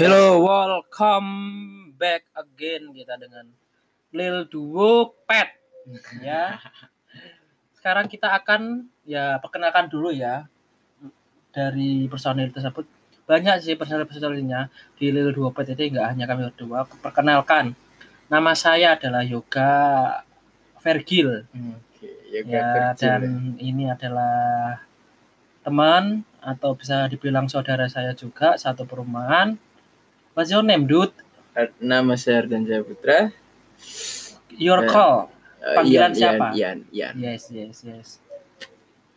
Hello, welcome back again kita dengan Lil Duo Pet ya. Sekarang kita akan ya perkenalkan dulu ya dari personil tersebut. Banyak sih personil-personilnya di Lil Duo Pet ini enggak hanya kami berdua. Perkenalkan, nama saya adalah Yoga Vergil. Oke, ya, Ya, kecil. dan ini adalah teman atau bisa dibilang saudara saya juga satu perumahan. What's your name, dude? Nama saya Ardan Jaya Putra. Your Eh, call. Eh, Panggilan Ian, siapa? Ian, Ian, Ian. Yes, yes, yes.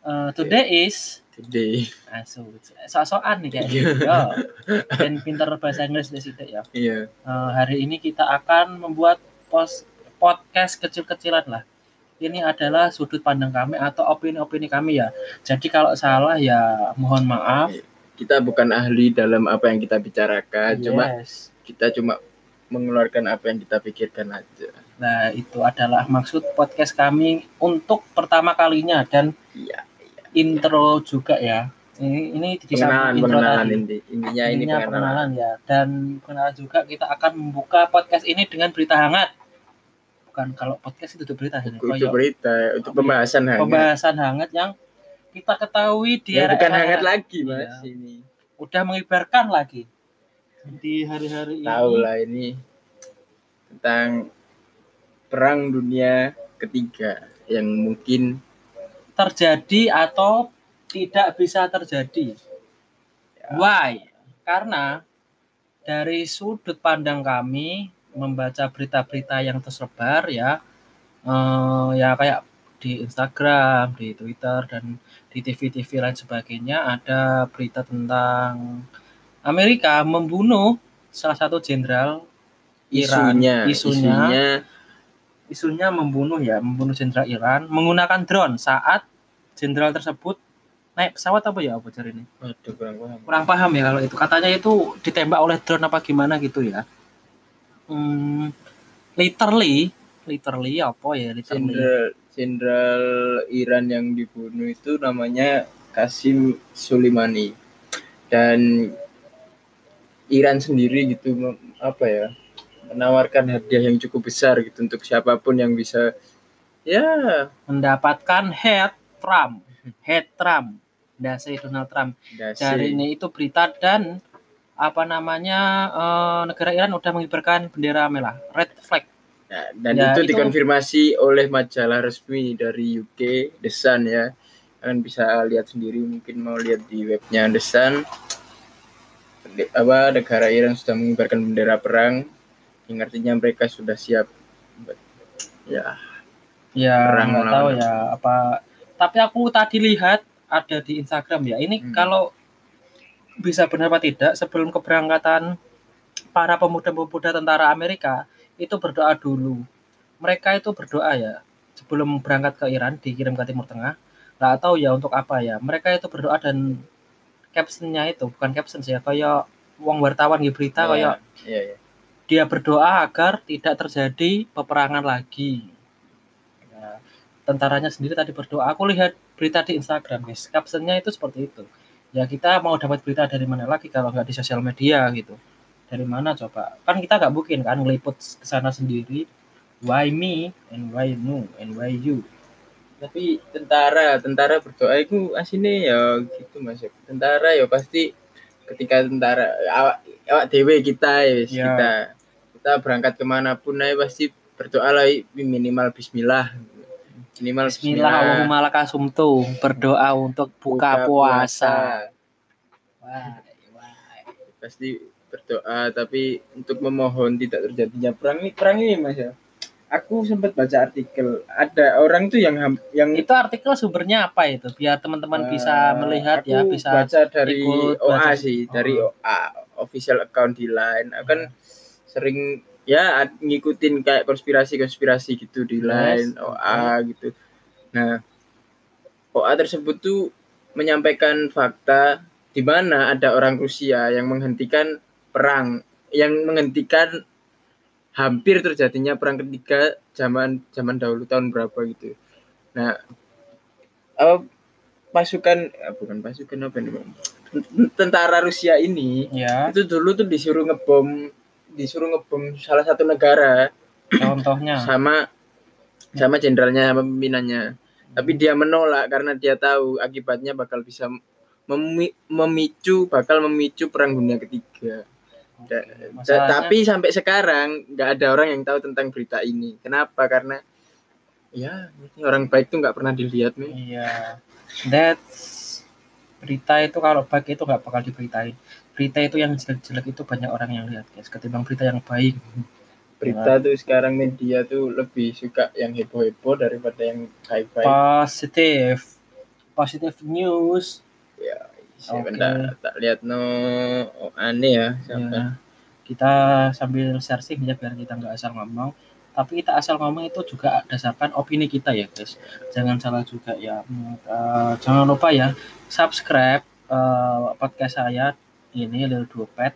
Uh, today is Today. asu so-soan nih kayaknya. Yo. Dan pintar bahasa Inggris di situ ya. Iya. Uh, hari ini kita akan membuat pos podcast kecil-kecilan lah. Ini adalah sudut pandang kami atau opini-opini kami ya. Jadi kalau salah ya mohon maaf. Kita bukan ahli dalam apa yang kita bicarakan, cuma Yes. kita cuma mengeluarkan apa yang kita pikirkan aja. Nah, itu adalah maksud podcast kami untuk pertama kalinya dan Iya. intro juga ya. Ini ini di Pengenalan, intro pengenalan tadi. inti. Intinya ini pengenalan. pengenalan ya dan pengenalan juga kita akan membuka podcast ini dengan berita hangat. Bukan kalau podcast itu berita koyo berita, untuk pembahasan hangat. pembahasan hangat yang kita ketahui di Ya, bukan hangat lagi. Mas. Ini. udah mengibarkan lagi di hari-hari Tahu ini. lah ini tentang perang dunia ketiga yang mungkin terjadi atau tidak bisa terjadi. Ya. Why? Karena dari sudut pandang kami membaca berita-berita yang tersebar ya, eh, ya kayak di Instagram, di Twitter dan di TV-TV lain sebagainya ada berita tentang Amerika membunuh salah satu jenderal Iran. isunya, isunya, isunya isunya membunuh ya, membunuh jenderal Iran menggunakan drone saat jenderal tersebut naik pesawat apa ya apa cari ini? Waduh, kurang paham. Kurang paham ya kalau itu. Katanya itu ditembak oleh drone apa gimana gitu ya. Hmm, literally, literally apa ya literally? Jenderal Jenderal Iran yang dibunuh itu namanya Qasim Soleimani. Dan Iran sendiri gitu apa ya menawarkan hadiah yang cukup besar gitu untuk siapa pun yang bisa ya Mendapatkan head Trump, head Trump, dasi Donald Trump. dasi. Dari ini itu berita dan apa namanya eh, negara Iran udah mengibarkan bendera merah, red flag. Nah, dan Ya, itu, itu- dikonfirmasi oleh majalah resmi dari UK The Sun ya kalian bisa lihat sendiri mungkin mau lihat di webnya The Sun Di- apa negara Iran sudah mengibarkan bendera perang yang artinya mereka sudah siap ya Ya, Perang tahu ya apa. Tapi aku tadi lihat ada di Instagram ya. Ini Hmm. kalau bisa benar apa tidak sebelum keberangkatan para pemuda-pemuda tentara Amerika itu berdoa dulu. Mereka itu berdoa ya sebelum berangkat ke Iran dikirim ke Timur Tengah. Nggak tahu ya untuk apa ya. Mereka itu berdoa dan captionnya itu bukan caption sih ya kayak wong wartawan di berita kayak ya, ya. dia berdoa agar tidak terjadi peperangan lagi. Ya, tentaranya sendiri tadi berdoa. Aku lihat berita di Instagram, guys. Captionnya itu seperti itu. Ya kita mau dapat berita dari mana lagi kalau nggak di sosial media gitu. Dari mana coba? Kan kita nggak mungkin kan ngeliput ke sana sendiri. Why me and why you and why you? tapi tentara tentara berdoa itu aslinya ya gitu mas tentara ya pasti ketika tentara awak awak dewe kita ya Ya. kita kita berangkat ke mana pun aja pasti berdoa lah minimal Bismillah minimal Bismillah Allahumma lakasumtu berdoa untuk buka, puasa. Wah, wah. pasti berdoa tapi untuk memohon tidak terjadinya perang ini perang ini mas ya. Aku sempat baca artikel ada orang tuh yang yang Itu artikel sumbernya apa itu? Biar teman-teman bisa Eh, melihat aku ya, bisa baca dari ikut OA baca- sih Oh. dari OA official account di Line. Aku kan sering ya ngikutin kayak konspirasi-konspirasi gitu di Yes, Line OA gitu. Nah OA tersebut tuh menyampaikan fakta di mana ada orang Rusia yang menghentikan perang yang menghentikan hampir terjadinya perang ketiga zaman zaman dahulu tahun berapa gitu. Nah, apa pasukan eh, bukan pasukan apa nih Bang? tentara Rusia ini Ya, itu dulu tuh disuruh ngebom disuruh ngebom salah satu negara contohnya. sama sama jenderalnya sama pimpinannya tapi dia menolak karena dia tahu akibatnya bakal bisa memi- memicu bakal memicu perang dunia ketiga Da- da- tapi sampai sekarang nggak ada orang yang tahu tentang berita ini kenapa karena ya orang baik tuh nggak pernah dilihat nih Iya. That's berita itu kalau baik itu nggak bakal diberitain. Berita itu yang jelek-jelek itu banyak orang yang lihat guys. Ketimbang berita yang baik. berita tuh sekarang media tuh lebih suka yang heboh-heboh daripada yang baik-baik Positif. Positif news. Sebentar tak lihat no oh, aneh ya siapa Ya. Kita sambil searching ya biar kita nggak asal ngomong. Tapi kita asal ngomong itu juga dasarkan opini kita ya guys. Jangan salah juga ya. Eh, jangan lupa ya subscribe eh, podcast saya ini Lil Duopet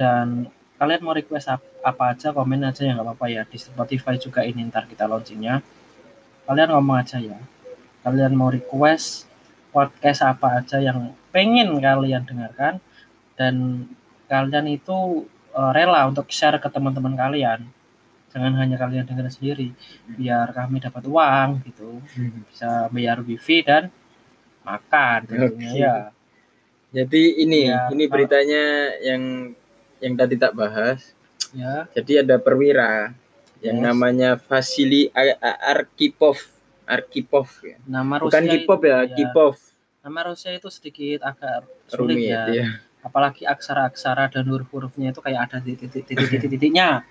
dan kalian mau request ap- apa aja komen aja ya nggak apa-apa ya di Spotify juga ini ntar kita launchingnya kalian ngomong aja ya kalian mau request podcast apa aja yang pengen kalian dengarkan dan kalian itu eh, rela untuk share ke teman-teman kalian. Jangan hanya kalian dengar sendiri biar kami dapat uang gitu. Bisa bayar wifi dan makan. Tentunya ya jadi ini Ya, ini kalau- beritanya yang yang tadi tak bahas. Ya jadi ada perwira yang Yes. namanya Vasily A- A- Arkhipov ya. nama bukan Rusia Kipov ya, ya, Kipov nama Rusia itu sedikit agak sulit rumit ya. ya. apalagi aksara-aksara dan huruf-hurufnya itu kayak ada titik-titik-titik-titiknya.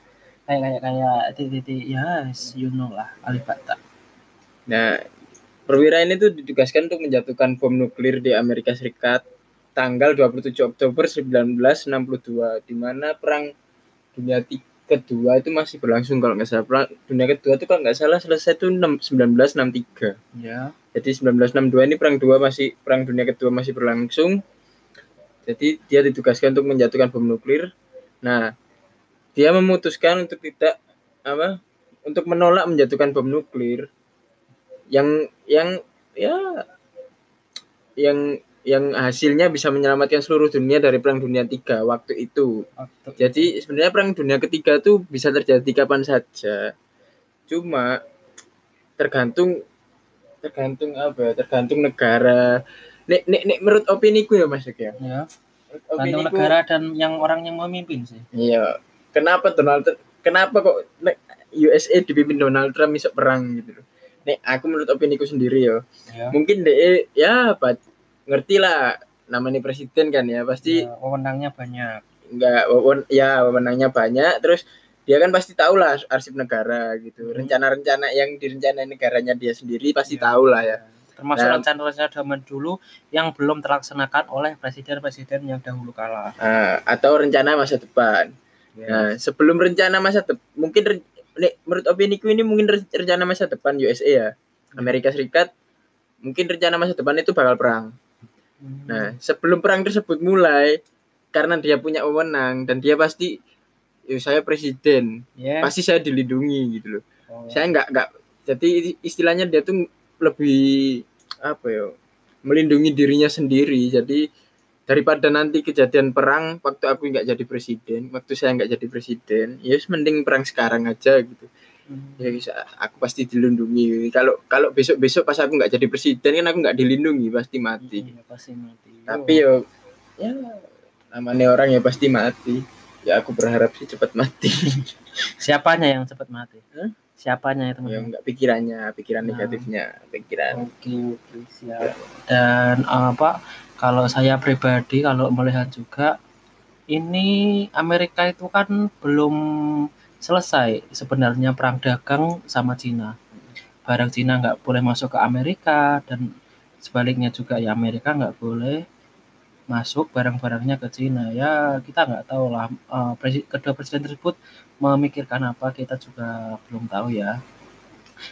Kayak kayak kayak titik-titik yes you know lah alifabeta Nah, perwira ini tuh ditugaskan untuk menjatuhkan bom nuklir di Amerika Serikat tanggal 27 Oktober 1962 di mana perang dunia kedua itu masih berlangsung kalau nggak salah. Perang dunia kedua itu kalau nggak salah selesai itu 6 1963. ya Jadi 1962 ini perang dua masih perang dunia kedua masih berlangsung. Jadi dia ditugaskan untuk menjatuhkan bom nuklir. Nah, dia memutuskan untuk tidak apa? Untuk menolak menjatuhkan bom nuklir yang yang ya yang yang hasilnya bisa menyelamatkan seluruh dunia dari perang dunia tiga waktu itu. waktu Jadi sebenarnya perang dunia ketiga tuh bisa terjadi kapan saja. Cuma tergantung tergantung apa ya? Tergantung negara. Nek nek nek menurut opini ku ya Mas ya. ya Menurut gantung opini ku- negara dan yang orang yang memimpin sih Iya. Kenapa Donald Trump- kenapa kok nek USA dipimpin Donald Trump bisa perang gitu loh. Nek aku menurut opini ku sendiri ya. ya Mungkin deh ya apa ngerti lah namanya presiden kan ya pasti Ya, wewenangnya banyak nggak wewen- ya wewenangnya banyak terus dia kan pasti tahu lah arsip negara gitu Hmm. rencana-rencana yang direncanain negaranya dia sendiri pasti Ya. tahu lah ya termasuk Nah. rencana-rencana zaman dulu yang belum terlaksanakan oleh presiden-presiden yang dahulu kala Ah, atau rencana masa depan Ya. nah sebelum rencana masa depan mungkin re- nek, menurut opini ku ini mungkin re- rencana masa depan USA ya Amerika Serikat mungkin rencana masa depan itu bakal perang Hmm. Nah sebelum perang tersebut mulai karena dia punya wewenang dan dia pasti "Ya, saya presiden ya. pasti saya dilindungi gitu loh. Oh. saya nggak nggak jadi istilahnya dia tuh lebih apa ya melindungi dirinya sendiri. Jadi daripada nanti kejadian perang waktu aku nggak jadi presiden waktu saya nggak jadi presiden ya mending perang sekarang aja gitu Hmm. ya wis, aku pasti dilindungi kalau kalau besok besok pas aku nggak jadi presiden kan aku nggak dilindungi pasti mati Iya, pasti mati tapi yo ya namanya orang ya pasti mati ya aku berharap sih cepat mati siapanya yang cepat mati Hah? siapanya itu ya nggak pikirannya pikiran Nah. negatifnya pikiran Oke, oke, siap. Dan apa kalau saya pribadi kalau melihat juga ini Amerika itu kan belum selesai sebenarnya perang dagang sama Cina. Barang Cina nggak boleh masuk ke Amerika dan sebaliknya juga ya Amerika nggak boleh masuk barang-barangnya ke Cina. Ya kita nggak tahu lah eh, kedua presiden tersebut memikirkan apa kita juga belum tahu ya.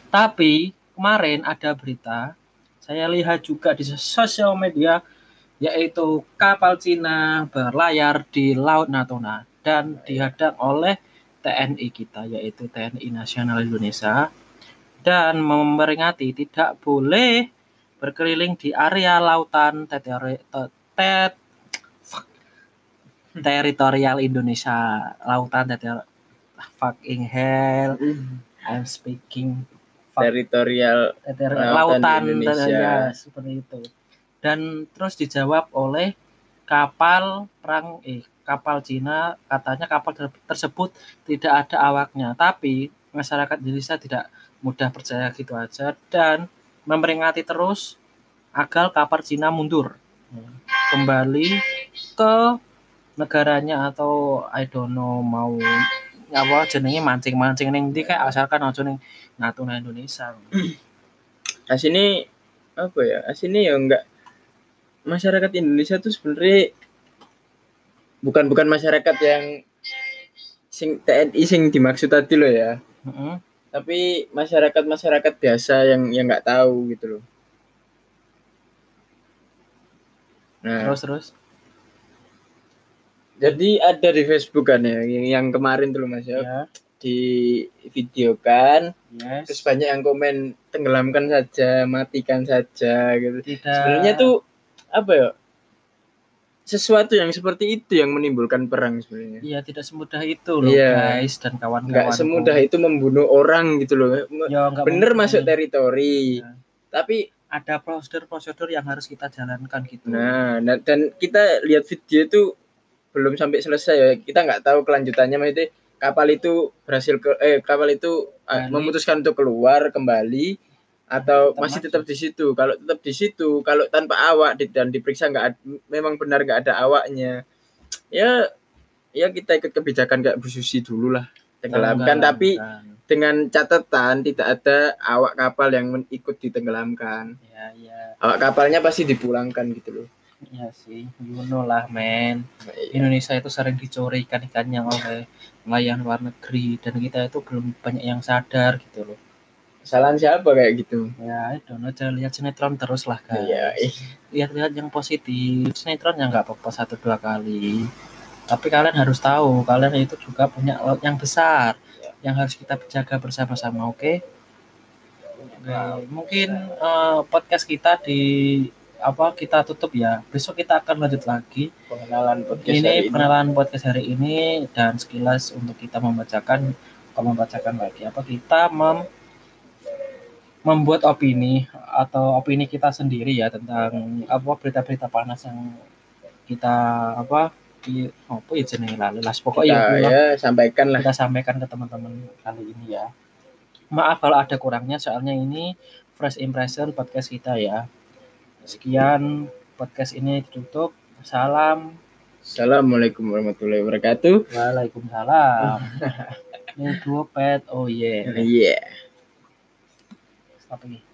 Tapi kemarin ada berita saya lihat juga di sosial media yaitu kapal Cina berlayar di Laut Natuna dan dihadang oleh TNI kita yaitu TNI Nasional Indonesia dan memperingati tidak boleh berkeliling di area lautan tet fuck. teritorial Indonesia lautan teritorial fucking hell I'm speaking fuck, teritorial teritorial lautan lautan Indonesia. ya, seperti itu dan terus dijawab oleh kapal perang eh kapal Cina katanya kapal ter- tersebut tidak ada awaknya. Tapi masyarakat Indonesia tidak mudah percaya gitu aja dan memperingati terus agar kapal Cina mundur. Kembali ke negaranya atau I don't know mau apa jenenge mancing-mancing ning ndi kayak asalkan aja ning Natuna Indonesia. asini apa ya? Asini ya enggak. Masyarakat Indonesia tuh sebenarnya bukan bukan masyarakat yang sing TNI sing dimaksud tadi loh ya Heeh. tapi masyarakat masyarakat biasa yang yang nggak tahu gitu loh nah Terus terus. jadi ada di Facebook kan ya yang, yang kemarin tuh mas ya Ya. di video kan Yes. terus banyak yang komen tenggelamkan saja matikan saja gitu Tidak. sebenarnya tuh apa ya sesuatu yang seperti itu yang menimbulkan perang sebenarnya Iya tidak semudah itu loh Iya. guys dan kawan-kawan. nggak semudah itu membunuh orang gitu loh Ya, bener masuk teritori Iya. tapi Ada prosedur-prosedur yang harus kita jalankan gitu. nah nah, dan kita lihat video itu belum sampai selesai ya kita nggak tahu kelanjutannya maksudnya kapal itu berhasil ke eh kapal itu ah, Balik. memutuskan untuk keluar kembali atau Tetap masih maju. tetap di situ kalau tetap di situ kalau tanpa awak dan diperiksa nggak memang benar nggak ada awaknya ya ya kita ikut kebijakan kayak Bu Susi dulu lah tenggelamkan tapi Tenggelamkan. dengan catatan tidak ada awak kapal yang ikut ditenggelamkan Ya ya awak kapalnya pasti dipulangkan gitu loh ya sih. You know lah men. Nah, iya. Indonesia itu sering dicuri ikan-ikannya oleh nelayan luar negeri dan kita itu belum banyak yang sadar gitu loh. Kesalahan siapa kayak gitu Ya, I don't know, jangan lihat sinetron terus lah guys. Iya, ih. Lihat-lihat yang positif. Sinetron yang nggak apa-apa satu dua kali. Tapi kalian harus tahu, kalian itu juga punya laut yang besar Iya. yang harus kita jaga bersama-sama, oke? Oke, mungkin eh, podcast kita di apa kita tutup ya. Besok kita akan lanjut lagi. pengenalan podcast ini hari ini. pengenalan podcast hari ini dan sekilas untuk kita membacakan membacakan lagi apa kita mem membuat opini atau opini kita sendiri ya tentang apa berita-berita panas yang kita apa di apa ya jenenge lali las pokoknya Kita, itulah ya sampaikan lah kita sampaikan ke teman-teman kali ini ya. Maaf kalau ada kurangnya soalnya ini first impression podcast kita ya. Sekian podcast ini ditutup. Salam. Assalamualaikum warahmatullahi wabarakatuh Waalaikumsalam. Ini dua pet. Oh yeah. iya Stop lagi.